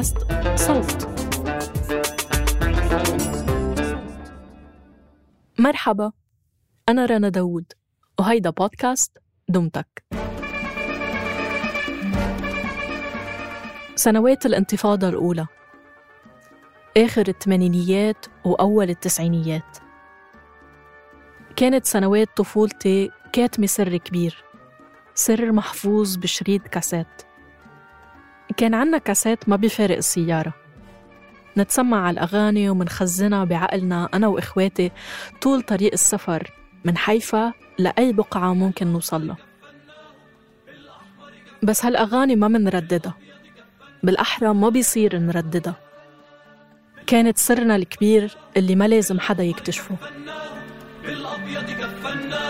بودكاست صوت. مرحبا أنا رنا داوود وهيدا بودكاست دمتك. سنوات الانتفاضة الأولى. آخر الثمانينيات وأول التسعينيات. كانت سنوات طفولتي كاتمة سر كبير سر محفوظ بشريط كاسات. كان عنا كاسات ما بيفارق السيارة. نتسمع على الأغاني ومنخزنها بعقلنا أنا وإخواتي طول طريق السفر من حيفا لأي بقعة ممكن نوصلها بس هالأغاني ما منرددها بالأحرى ما بيصير نرددها كانت سرنا الكبير اللي ما لازم حدا يكتشفه. بالأبيض كفنا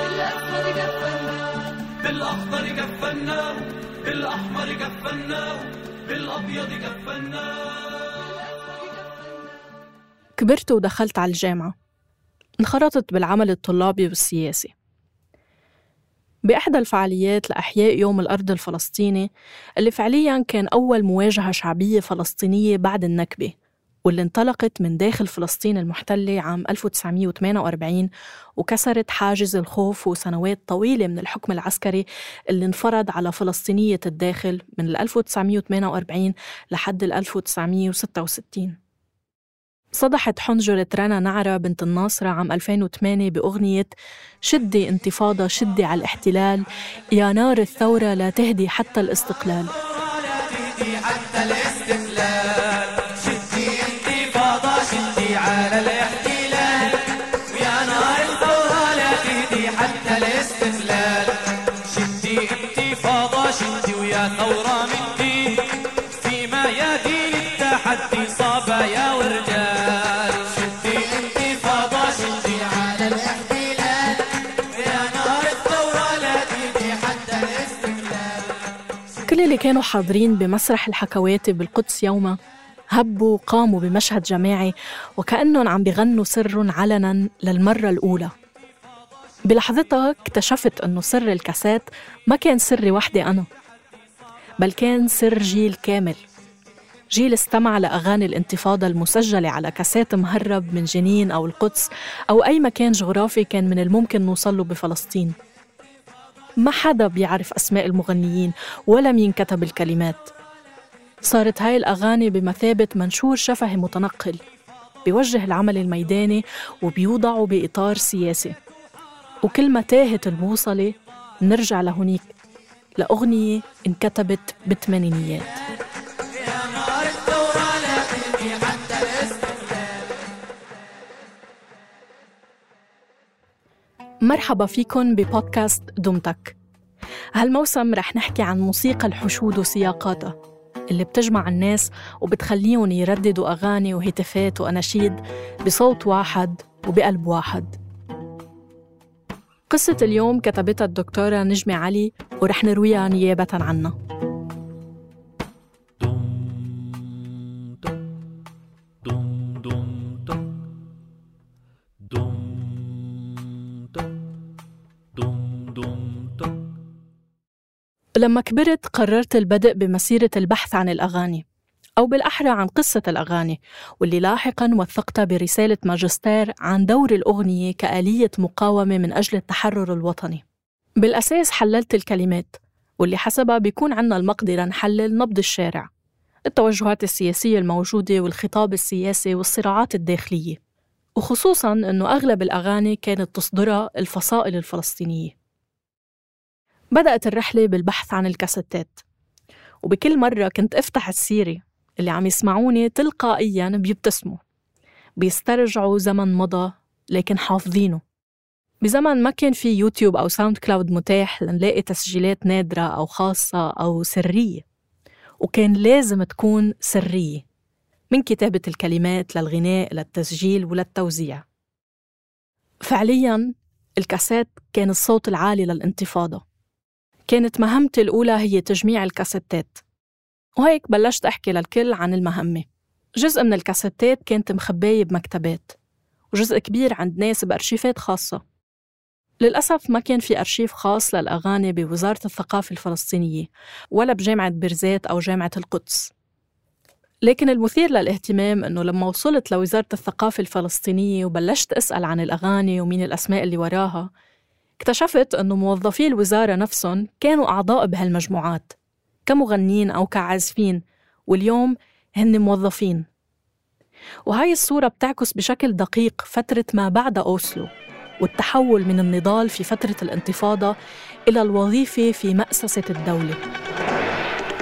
بالأسود كفنا بالأخضر كفنا بالأحمر كفنا بالأبيض كفنا. كبرت ودخلت على الجامعة. انخرطت بالعمل الطلابي والسياسي. بإحدى الفعاليات لإحياء يوم الأرض الفلسطيني اللي فعلياً كان أول مواجهة شعبية فلسطينية بعد النكبة واللي انطلقت من داخل فلسطين المحتلة عام 1948 وكسرت حاجز الخوف وسنوات طويلة من الحكم العسكري اللي انفرض على فلسطينية الداخل من 1948 لحد 1966 صدحت حنجرة رنا نعرة بنت الناصرة عام 2008 بأغنية شدي انتفاضة شدي على الاحتلال يا نار الثورة لا تهدي حتى الاستقلال اللي كانوا حاضرين بمسرح الحكواتي بالقدس يوما هبوا وقاموا بمشهد جماعي وكأنهم عم بغنوا سر علنا للمرة الأولى. بلحظتها اكتشفت أنه سر الكاسات ما كان سري وحدي أنا بل كان سر جيل كامل. جيل استمع لأغاني الانتفاضة المسجلة على كاسات مهرب من جنين أو القدس أو أي مكان جغرافي كان من الممكن نوصله بفلسطين. ما حدا بيعرف أسماء المغنيين ولا مين كتب الكلمات. صارت هاي الأغاني بمثابة منشور شفهي متنقل بيوجه العمل الميداني وبيوضعه بإطار سياسي. وكل ما تاهت البوصلة نرجع لهونيك لأغنية انكتبت بالثمانينيات مرحبا فيكن ببودكاست دمتك. هالموسم رح نحكي عن موسيقى الحشود وسياقاتها اللي بتجمع الناس وبتخليهم يرددوا أغاني وهتافات وأناشيد بصوت واحد وبقلب واحد. قصة اليوم كتبتها الدكتورة نجمة علي ورح نرويها نيابة عنها. لما كبرت قررت البدء بمسيرة البحث عن الأغاني أو بالأحرى عن قصة الأغاني واللي لاحقاً وثقتها برسالة ماجستير عن دور الأغنية كآلية مقاومة من أجل التحرر الوطني. بالأساس حللت الكلمات واللي حسبها بيكون عنا المقدرة نحلل نبض الشارع التوجهات السياسية الموجودة والخطاب السياسي والصراعات الداخلية وخصوصاً أنه أغلب الأغاني كانت تصدرها الفصائل الفلسطينية. بدأت الرحلة بالبحث عن الكاسيتات. وبكل مرة كنت أفتح السيرة اللي عم يسمعوني تلقائيا بيبتسموا. بيسترجعوا زمن مضى لكن حافظينه. بزمن ما كان في يوتيوب أو ساوند كلاود متاح لنلاقي تسجيلات نادرة أو خاصة أو سرية. وكان لازم تكون سرية. من كتابة الكلمات للغناء للتسجيل وللتوزيع. فعلياً الكاسات كان الصوت العالي للانتفاضة. كانت مهمتي الأولى هي تجميع الكاسيتات. وهيك بلشت أحكي للكل عن المهمة. جزء من الكاسيتات كانت مخباية بمكتبات وجزء كبير عند ناس بأرشيفات خاصة. للأسف ما كان في أرشيف خاص للأغاني بوزارة الثقافة الفلسطينية ولا بجامعة بيرزيت أو جامعة القدس. لكن المثير للاهتمام أنه لما وصلت لوزارة الثقافة الفلسطينية وبلشت أسأل عن الأغاني ومين الأسماء اللي وراها اكتشفت أنه موظفي الوزارة نفسهم كانوا أعضاء بهالمجموعات كمغنين أو كعازفين واليوم هن موظفين. وهاي الصورة بتعكس بشكل دقيق فترة ما بعد أوسلو والتحول من النضال في فترة الانتفاضة إلى الوظيفة في مأسسة الدولة.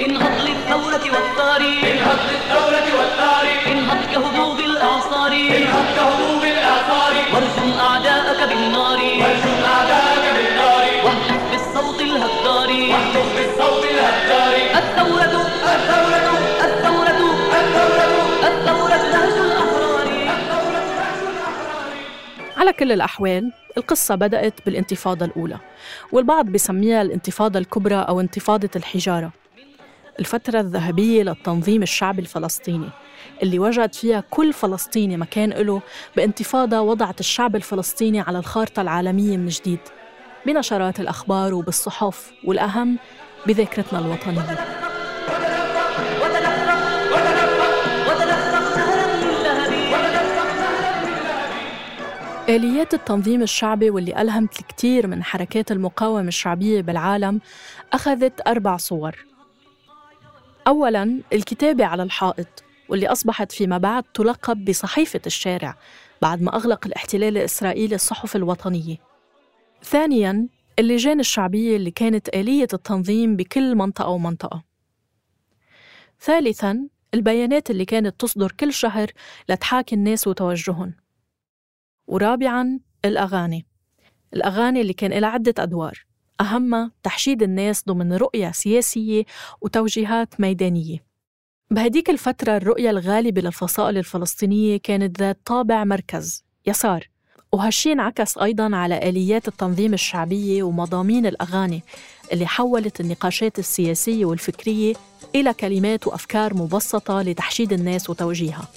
انهض للثورة والثار انهض للثورة والثار انهض كهبوب الأعصار انهض كهبوب الأعصار وارجم أعداءك بالنار وارجم على كل الأحوال القصة بدأت بالانتفاضة الأولى والبعض بسميها الانتفاضة الكبرى أو انتفاضة الحجارة. الفترة الذهبية للتنظيم الشعبي الفلسطيني اللي وجد فيها كل فلسطيني مكان له بانتفاضة وضعت الشعب الفلسطيني على الخارطة العالمية من جديد بنشرات الأخبار وبالصحف والأهم بذاكرتنا الوطنية. آليات التنظيم الشعبي واللي ألهمت الكثير من حركات المقاومة الشعبية بالعالم أخذت أربع صور. أولاً الكتابة على الحائط واللي أصبحت فيما بعد تلقب بصحيفة الشارع بعد ما أغلق الاحتلال الإسرائيلي الصحف الوطنية. ثانياً اللجان الشعبية اللي كانت آلية التنظيم بكل منطقة ومنطقة. ثالثاً البيانات اللي كانت تصدر كل شهر لتحاكي الناس وتوجههم. ورابعاً الأغاني. الأغاني اللي كان لها عدة أدوار. أهمها تحشيد الناس ضمن رؤية سياسية وتوجيهات ميدانية. بهديك الفترة الرؤية الغالبة للفصائل الفلسطينية كانت ذات طابع مركز يسار. وهالشي انعكس أيضا على آليات التنظيم الشعبية ومضامين الأغاني اللي حولت النقاشات السياسية والفكرية إلى كلمات وأفكار مبسطة لتحشيد الناس وتوجيهها.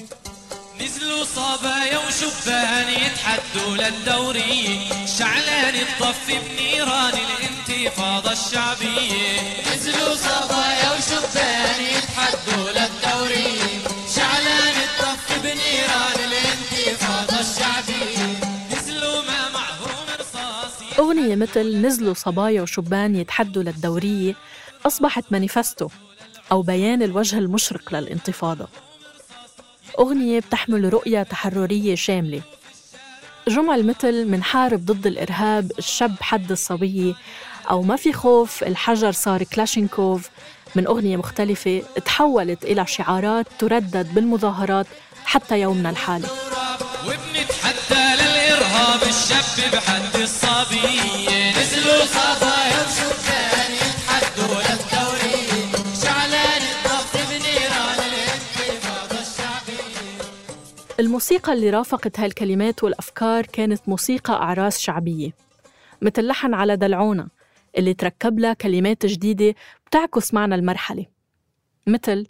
نزلوا صبايا وشبان يتحدوا للدورية شعلان الطف بنيران الانتفاضة الشعبية نزلوا صبايا وشبان يتحدوا للدورية شعلان الطف بنيران الانتفاضة الشعبية نزلوا ما معهم رصاص أغنية مثل نزلوا صبايا وشبان يتحدوا للدورية أصبحت مانيفستو أو بيان الوجه المشرق للانتفاضة. أغنية بتحمل رؤية تحررية شاملة. جمل مثل منحارب ضد الإرهاب الشاب حد الصبية أو ما في خوف الحجر صار كلاشينكوف. من أغنية مختلفة تحولت إلى شعارات تردد بالمظاهرات حتى يومنا الحالي. وبنتحدى للإرهاب الشاب بحد الصبية نزلوا صبايا الموسيقى اللي رافقت هالكلمات والأفكار كانت موسيقى أعراس شعبية مثل لحن على دلعونة اللي تركب لها كلمات جديدة بتعكس معنى المرحلة مثل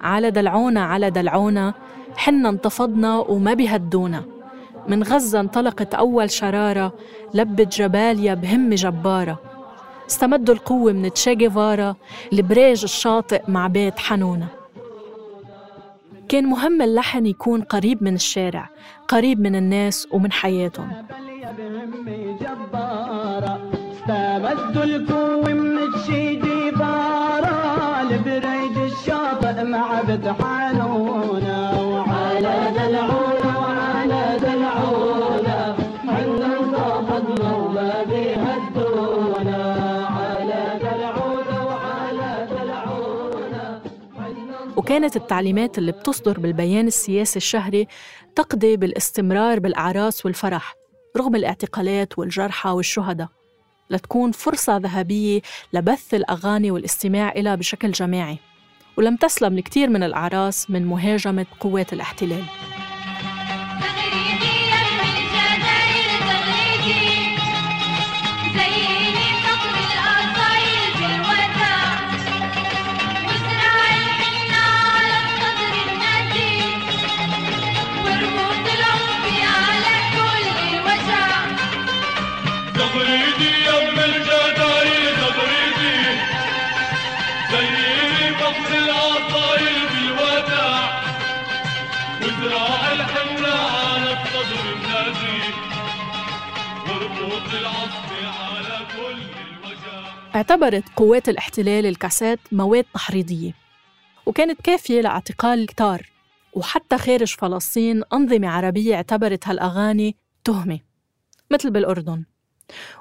على دلعونة على دلعونة حنا انتفضنا وما بيهدونا من غزة انطلقت أول شرارة لبت جباليا بهمة جبارة استمدوا القوة من تشي جيفارا البريج الشاطئ مع بيت حنونة. كان مهم اللحن يكون قريب من الشارع قريب من الناس ومن حياتهم. من الشيدي بارا البريد الشاطئ مع وعلى وكانت التعليمات اللي بتصدر بالبيان السياسي الشهري تقضي بالاستمرار بالأعراس والفرح رغم الاعتقالات والجرحى والشهداء. لتكون فرصة ذهبية لبث الأغاني والاستماع إلى بشكل جماعي. ولم تسلم الكثير من الأعراس من مهاجمة قوات الاحتلال. اعتبرت قوات الاحتلال الكاسات مواد تحريضية وكانت كافية لاعتقال كتار وحتى خارج فلسطين أنظمة عربية اعتبرت هالأغاني تهمة مثل بالأردن.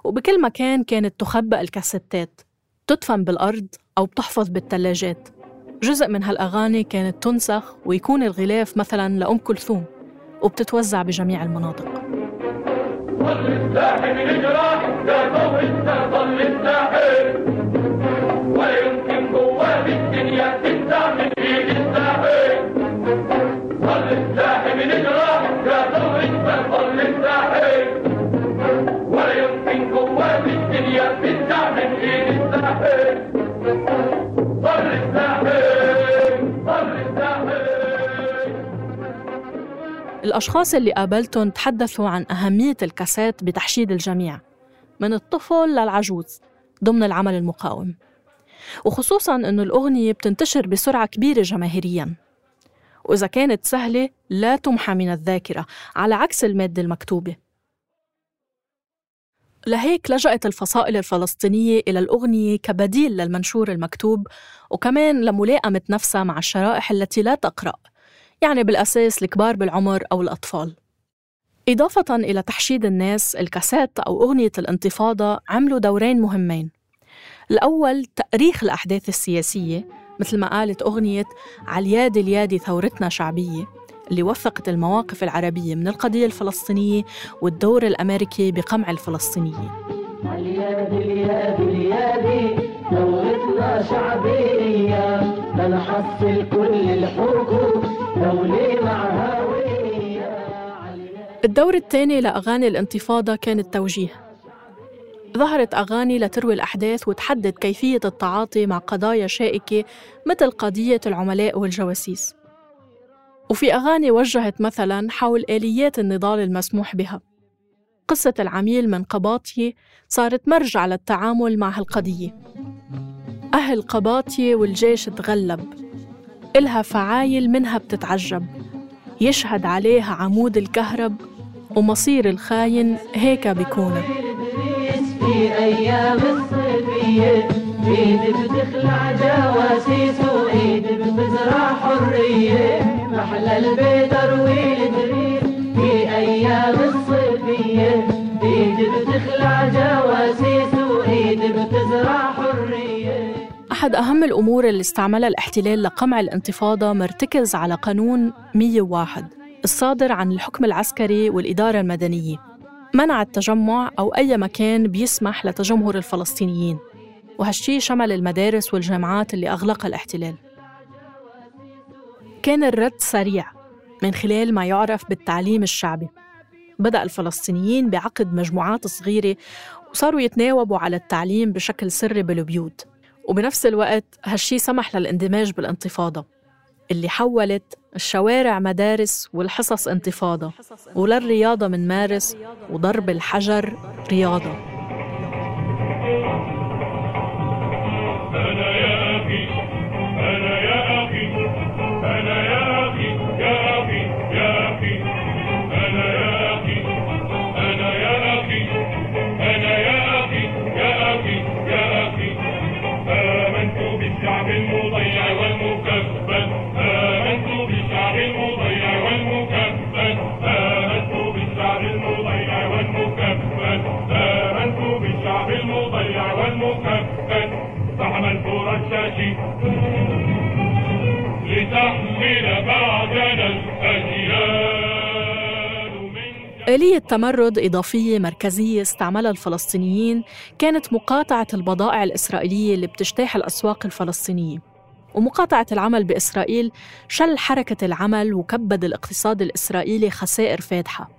وبكل مكان كانت تخبأ الكاسيتات تدفن بالأرض أو بتحفظ بالثلاجات. جزء من هالأغاني كانت تنسخ ويكون الغلاف مثلا لأم كلثوم وبتتوزع بجميع المناطق. ظل الساحل الجراح يا ضوء ظل الساحل ولا يمكن جواه الدنيا تنزع من ايد الساحل ظل الساحل الجراح يا ضوء ظل الساحل ولا يمكن جواه الدنيا تنزع من ايد الساحل الأشخاص اللي قابلتهم تحدثوا عن أهمية الكاسات بتحشيد الجميع من الطفل للعجوز ضمن العمل المقاوم. وخصوصاً أنه الأغنية بتنتشر بسرعة كبيرة جماهيرياً. وإذا كانت سهلة لا تمحى من الذاكرة على عكس المادة المكتوبة. لهيك لجأت الفصائل الفلسطينية إلى الأغنية كبديل للمنشور المكتوب وكمان لملائمة نفسها مع الشرائح التي لا تقرأ. يعني بالأساس الكبار بالعمر أو الأطفال. إضافة إلى تحشيد الناس الكاسات أو أغنية الانتفاضة عملوا دورين مهمين. الأول تأريخ الأحداث السياسية مثل ما قالت أغنية على اليادي ثورتنا شعبية اللي وثقت المواقف العربية من القضية الفلسطينية والدور الأمريكي بقمع الفلسطينيين. اليادي اليادي اليادي ثورتنا شعبية لنحصل كل الحقوق الدور الثاني لأغاني الانتفاضة كان التوجيه. ظهرت أغاني لتروي الأحداث وتحدد كيفية التعاطي مع قضايا شائكة مثل قضية العملاء والجواسيس. وفي أغاني وجهت مثلا حول آليات النضال المسموح بها. قصة العميل من قباطية صارت مرجع للتعامل مع هالقضية. أهل قباطية والجيش تغلب. إلها فعايل منها بتتعجب. يشهد عليها عمود الكهرب ومصير الخاين هيك بيكون في أيام الصيفية إيد بتخلع جواسيس وإيد بتزرع حرية محلى البيت أروي الدريس في أيام الصيفية إيد بتخلع جواسيس وإيد بتزرع حرية أحد أهم الأمور اللي استعملها الاحتلال لقمع الانتفاضة مرتكز على قانون 101 الصادر عن الحكم العسكري والإدارة المدنية. منع التجمع أو أي مكان بيسمح لتجمهر الفلسطينيين. وهالشي شمل المدارس والجامعات اللي أغلقها الاحتلال. كان الرد سريع من خلال ما يعرف بالتعليم الشعبي. بدأ الفلسطينيين بعقد مجموعات صغيرة وصاروا يتناوبوا على التعليم بشكل سري بالبيوت. وبنفس الوقت هالشي سمح للاندماج بالانتفاضة اللي حولت الشوارع مدارس والحصص انتفاضة وللرياضة من مارس وضرب الحجر رياضة. آلية تمرد إضافية مركزية استعملها الفلسطينيين كانت مقاطعة البضائع الإسرائيلية اللي بتجتاح الأسواق الفلسطينية. ومقاطعة العمل بإسرائيل شل حركة العمل وكبد الاقتصاد الإسرائيلي خسائر فادحة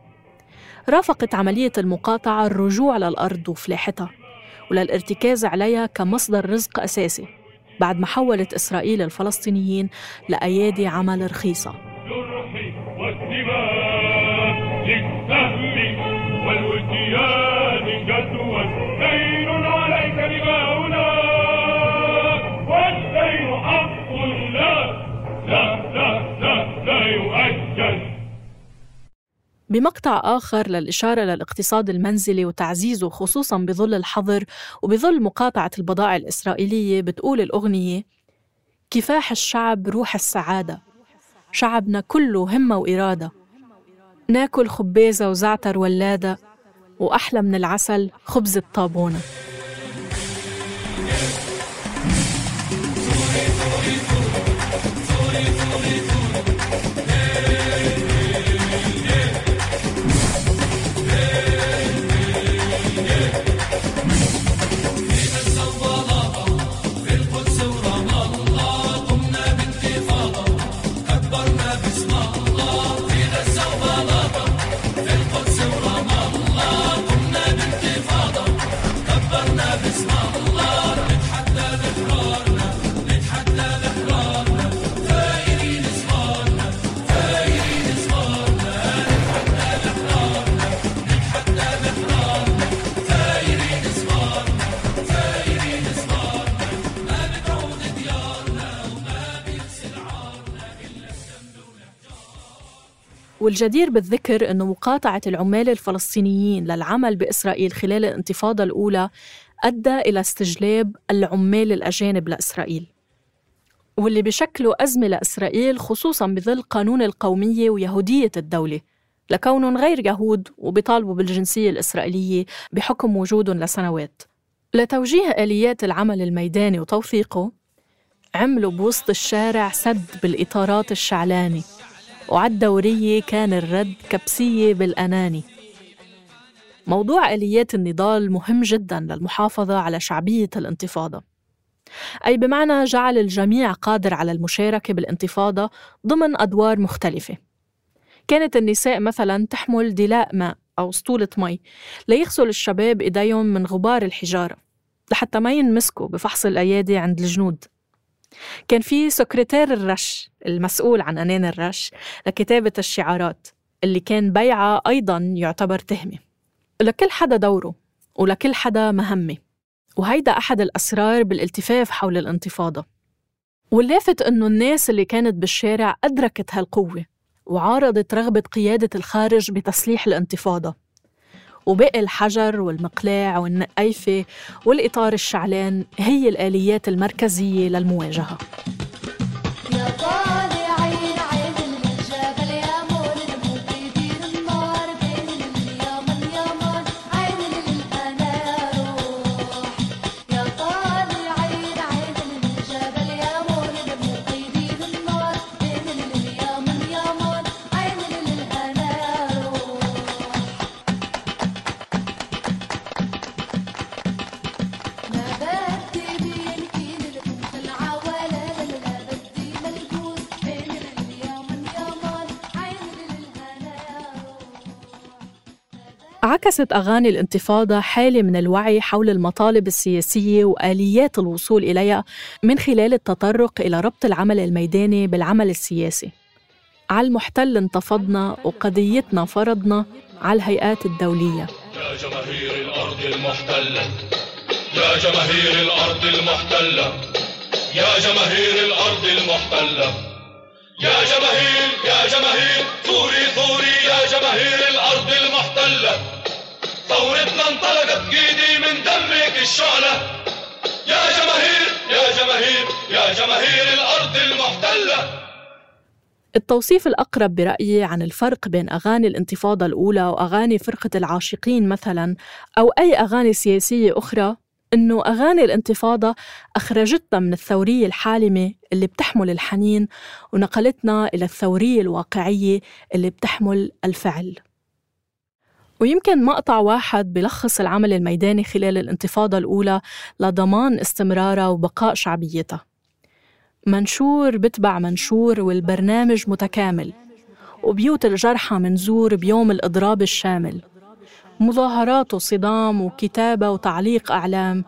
رافقت عملية المقاطعة الرجوع للأرض وفلاحتها وللارتكاز عليها كمصدر رزق أساسي بعد ما حولت إسرائيل الفلسطينيين لأيادي عمل رخيصة. والدين حق لا لا لا لا, لا يؤجل. بمقطع آخر للإشارة للاقتصاد المنزلي وتعزيزه خصوصا بظل الحظر وبظل مقاطعة البضائع الإسرائيلية بتقول الأغنية كفاح الشعب روح السعادة. شعبنا كله همة وإرادة. ناكل خبيزة وزعتر ولادة وأحلى من العسل خبز الطابونة. والجدير بالذكر أنه مقاطعة العمال الفلسطينيين للعمل بإسرائيل خلال الانتفاضة الأولى أدى إلى استجلاب العمال الأجانب لإسرائيل. واللي بشكلوا أزمة لإسرائيل خصوصاً بظل قانون القومية ويهودية الدولة. لكونهم غير يهود وبيطالبوا بالجنسية الإسرائيلية بحكم وجودهم لسنوات. لتوجيه آليات العمل الميداني وتوثيقه عملوا بوسط الشارع سد بالإطارات الشعلانة. وعالدورية كان الرد كبسية بالأناني. موضوع آليات النضال مهم جدا للمحافظة على شعبية الانتفاضة. أي بمعنى جعل الجميع قادر على المشاركة بالانتفاضة ضمن أدوار مختلفة. كانت النساء مثلا تحمل دلاء ماء أو سطولة مي ليغسل الشباب إيديهم من غبار الحجارة لحتى ما ينمسكوا بفحص الأيادي عند الجنود. كان في سكرتير الرش المسؤول عن أنان الرش لكتابة الشعارات اللي كان بيعها أيضا يعتبر تهمة. لكل حدا دوره ولكل حدا مهمة. وهيدا أحد الأسرار بالالتفاف حول الانتفاضة. واللافت إنه الناس اللي كانت بالشارع أدركت هالقوة وعارضت رغبة قيادة الخارج بتسليح الانتفاضة. وبقي الحجر والمقلاع والنقيفة والإطار الشعلان هي الآليات المركزية للمواجهة. عكست أغاني الانتفاضة حالة من الوعي حول المطالب السياسية وآليات الوصول إليها من خلال التطرق إلى ربط العمل الميداني بالعمل السياسي. على المحتل انتفضنا وقضيتنا فرضنا على الهيئات الدولية. يا جماهير الأرض المحتلة يا جماهير الأرض المحتلة يا جماهير الأرض المحتلة يا جماهير يا جماهير ثوري ثوري يا جماهير الأرض المحتلة. ثورتنا انطلقت ايدي من دمك الشعلة. يا جماهير يا جماهير يا جماهير الأرض المحتلة. التوصيف الأقرب برأيي عن الفرق بين أغاني الانتفاضة الأولى وأغاني فرقة العاشقين مثلا أو أي أغاني سياسية أخرى إنه أغاني الانتفاضة أخرجتنا من الثورية الحالمة اللي بتحمل الحنين ونقلتنا إلى الثورية الواقعية اللي بتحمل الفعل. ويمكن مقطع واحد بلخص العمل الميداني خلال الانتفاضة الأولى لضمان استمرارها وبقاء شعبيتها. منشور بتبع منشور والبرنامج متكامل وبيوت الجرحى منزور بيوم الإضراب الشامل. مظاهرات وصدام وكتابة وتعليق أعلام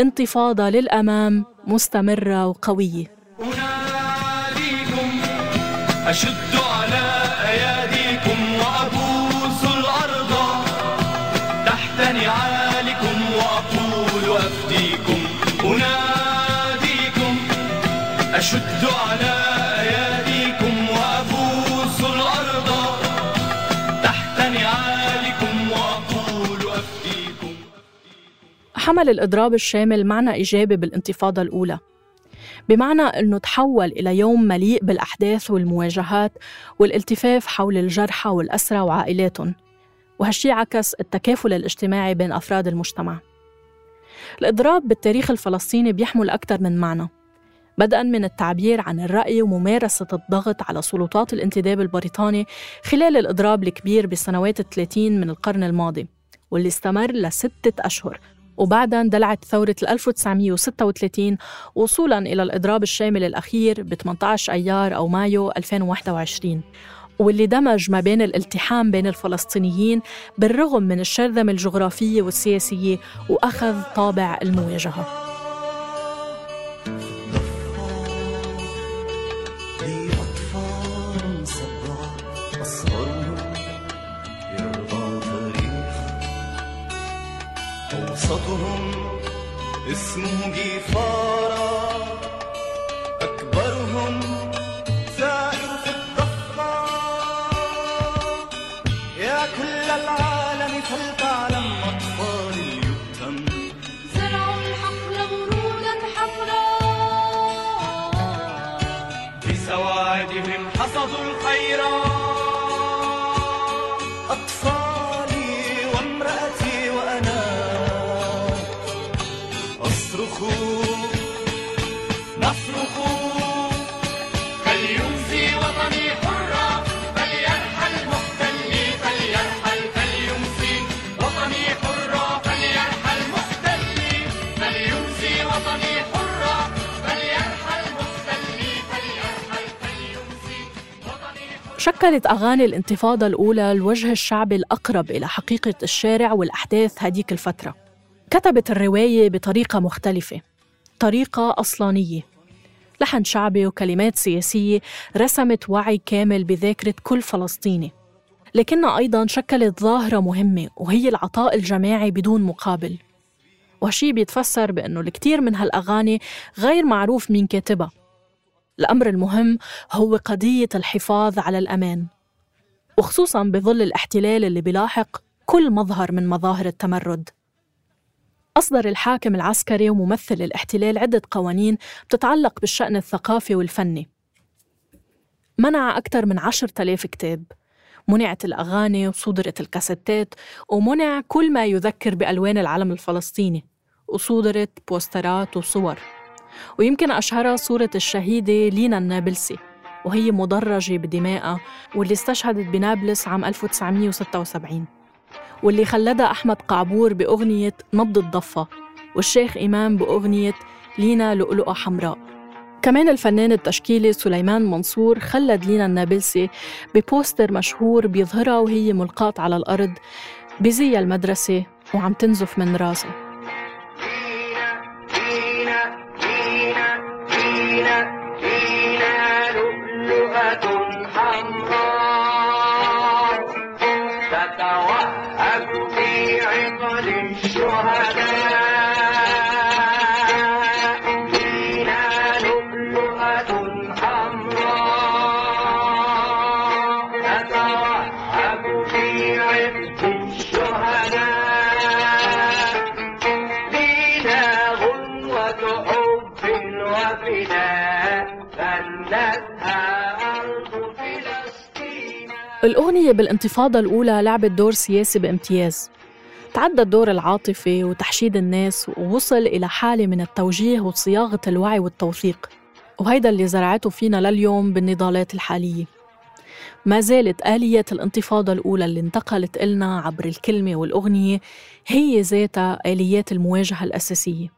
انتفاضة للأمام مستمرة وقوية. أناديكم أشد أشد على أياديكم وأفوز الأرض. تحت نعالكم وأقول أفديكم. حمل الإضراب الشامل معنى إيجابي بالانتفاضة الأولى. بمعنى أنه تحول إلى يوم مليء بالأحداث والمواجهات والالتفاف حول الجرحى والأسرى وعائلاتهم وهالشي عكس التكافل الاجتماعي بين أفراد المجتمع. الإضراب بالتاريخ الفلسطيني بيحمل أكثر من معنى. بدءا من التعبير عن الرأي وممارسة الضغط على سلطات الانتداب البريطاني خلال الإضراب الكبير بالسنوات الثلاثين من القرن الماضي واللي استمر لستة أشهر. وبعدها اندلعت ثورة 1936 وصولا إلى الإضراب الشامل الأخير ب 18 أيار أو مايو 2021 واللي دمج ما بين الالتحام بين الفلسطينيين بالرغم من الشرذمة الجغرافية والسياسية وأخذ طابع المواجهة. أوسطهم اسمه جيفارا. شكلت أغاني الانتفاضة الأولى الوجه الشعبي الأقرب إلى حقيقة الشارع والأحداث هديك الفترة. كتبت الرواية بطريقة مختلفة طريقة أصلانية. لحن شعبي وكلمات سياسية رسمت وعي كامل بذاكرة كل فلسطيني. لكنها أيضا شكلت ظاهرة مهمة وهي العطاء الجماعي بدون مقابل. وهالشي بيتفسر بأنه الكثير من هالأغاني غير معروف مين كاتبها. الأمر المهم هو قضية الحفاظ على الأمان. وخصوصا بظل الاحتلال اللي بيلاحق كل مظهر من مظاهر التمرد. أصدر الحاكم العسكري وممثل الاحتلال عدة قوانين بتتعلق بالشأن الثقافي والفني. منع أكثر من عشر تلاف كتاب منعت الأغاني وصودرت الكاسيتات ومنع كل ما يذكر بألوان العلم الفلسطيني وصودرت بوسترات وصور. ويمكن أشهرها صورة الشهيدة لينا النابلسي وهي مدرجة بدمائها واللي استشهدت بنابلس عام 1976 واللي خلدها أحمد قعبور بأغنية نبض الضفة والشيخ إمام بأغنية لينا لؤلؤة حمراء. كمان الفنان التشكيلي سليمان منصور خلد لينا النابلسي ببوستر مشهور بيظهرها وهي ملقاة على الأرض بزي المدرسة وعم تنزف من راسها. الأغنية بالانتفاضة الأولى لعبت دور سياسي بامتياز. تعدى الدور العاطفي وتحشيد الناس ووصل إلى حالة من التوجيه وصياغة الوعي والتوثيق وهيدا اللي زرعته فينا لليوم بالنضالات الحالية. ما زالت آلية الانتفاضة الأولى اللي انتقلت إلنا عبر الكلمة والأغنية هي ذاتها آليات المواجهة الأساسية.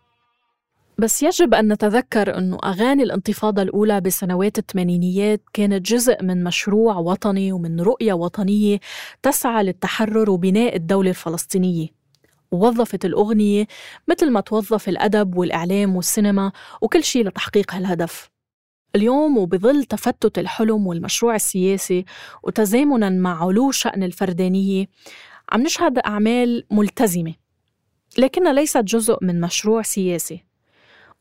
بس يجب أن نتذكر أنه أغاني الانتفاضة الأولى بسنوات الثمانينيات كانت جزء من مشروع وطني ومن رؤية وطنية تسعى للتحرر وبناء الدولة الفلسطينية. ووظفت الأغنية مثل ما توظف الأدب والإعلام والسينما وكل شيء لتحقيق هالهدف. اليوم وبظل تفتت الحلم والمشروع السياسي وتزامنا مع علو شأن الفردانية عم نشهد أعمال ملتزمة لكنها ليست جزء من مشروع سياسي.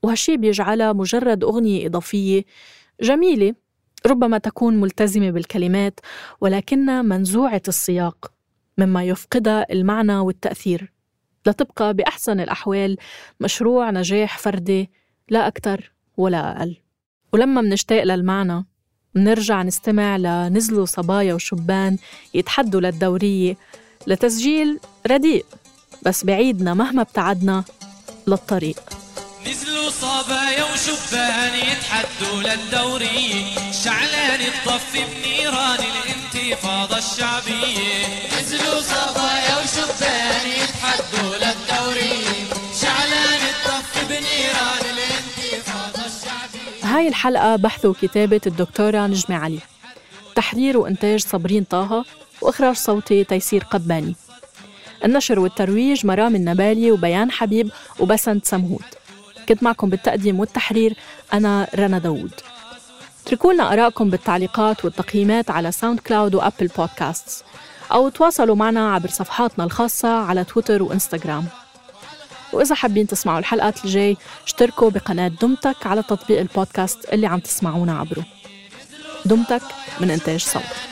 وهالشي بيجعلها مجرد أغنية إضافية جميلة ربما تكون ملتزمة بالكلمات ولكنها منزوعة السياق مما يفقدها المعنى والتأثير. لتبقى بأحسن الأحوال مشروع نجاح فردي لا أكثر ولا أقل. ولما منشتاق للمعنى منرجع نستمع لنزلوا صبايا وشبان يتحدوا للدورية لتسجيل رديء بس بعيدنا مهما ابتعدنا للطريق. نزلوا صبايا وشبان يتحدوا للدورية شعلان الطف بنيران الانتفاضة الشعبية نزلوا صبايا وشبان يتحدوا للدورية شعلان الطف بنيران الانتفاضة الشعبية هاي الحلقة بحث وكتابة الدكتورة نجمة علي. تحرير وإنتاج صابرين طه وإخراج صوتي تيسير قباني. النشر والترويج مرام النبالي وبيان حبيب وبسنت سمهود كنت معكم بالتقديم والتحرير أنا رنا داوود. اتركوا لنا آرائكم بالتعليقات والتقييمات على ساوند كلاود وأبل بودكاست أو تواصلوا معنا عبر صفحاتنا الخاصة على تويتر وإنستغرام. وإذا حابين تسمعوا الحلقات الجاي اشتركوا بقناة دمتك على تطبيق البودكاست اللي عم تسمعونا عبره. دمتك من إنتاج صوت.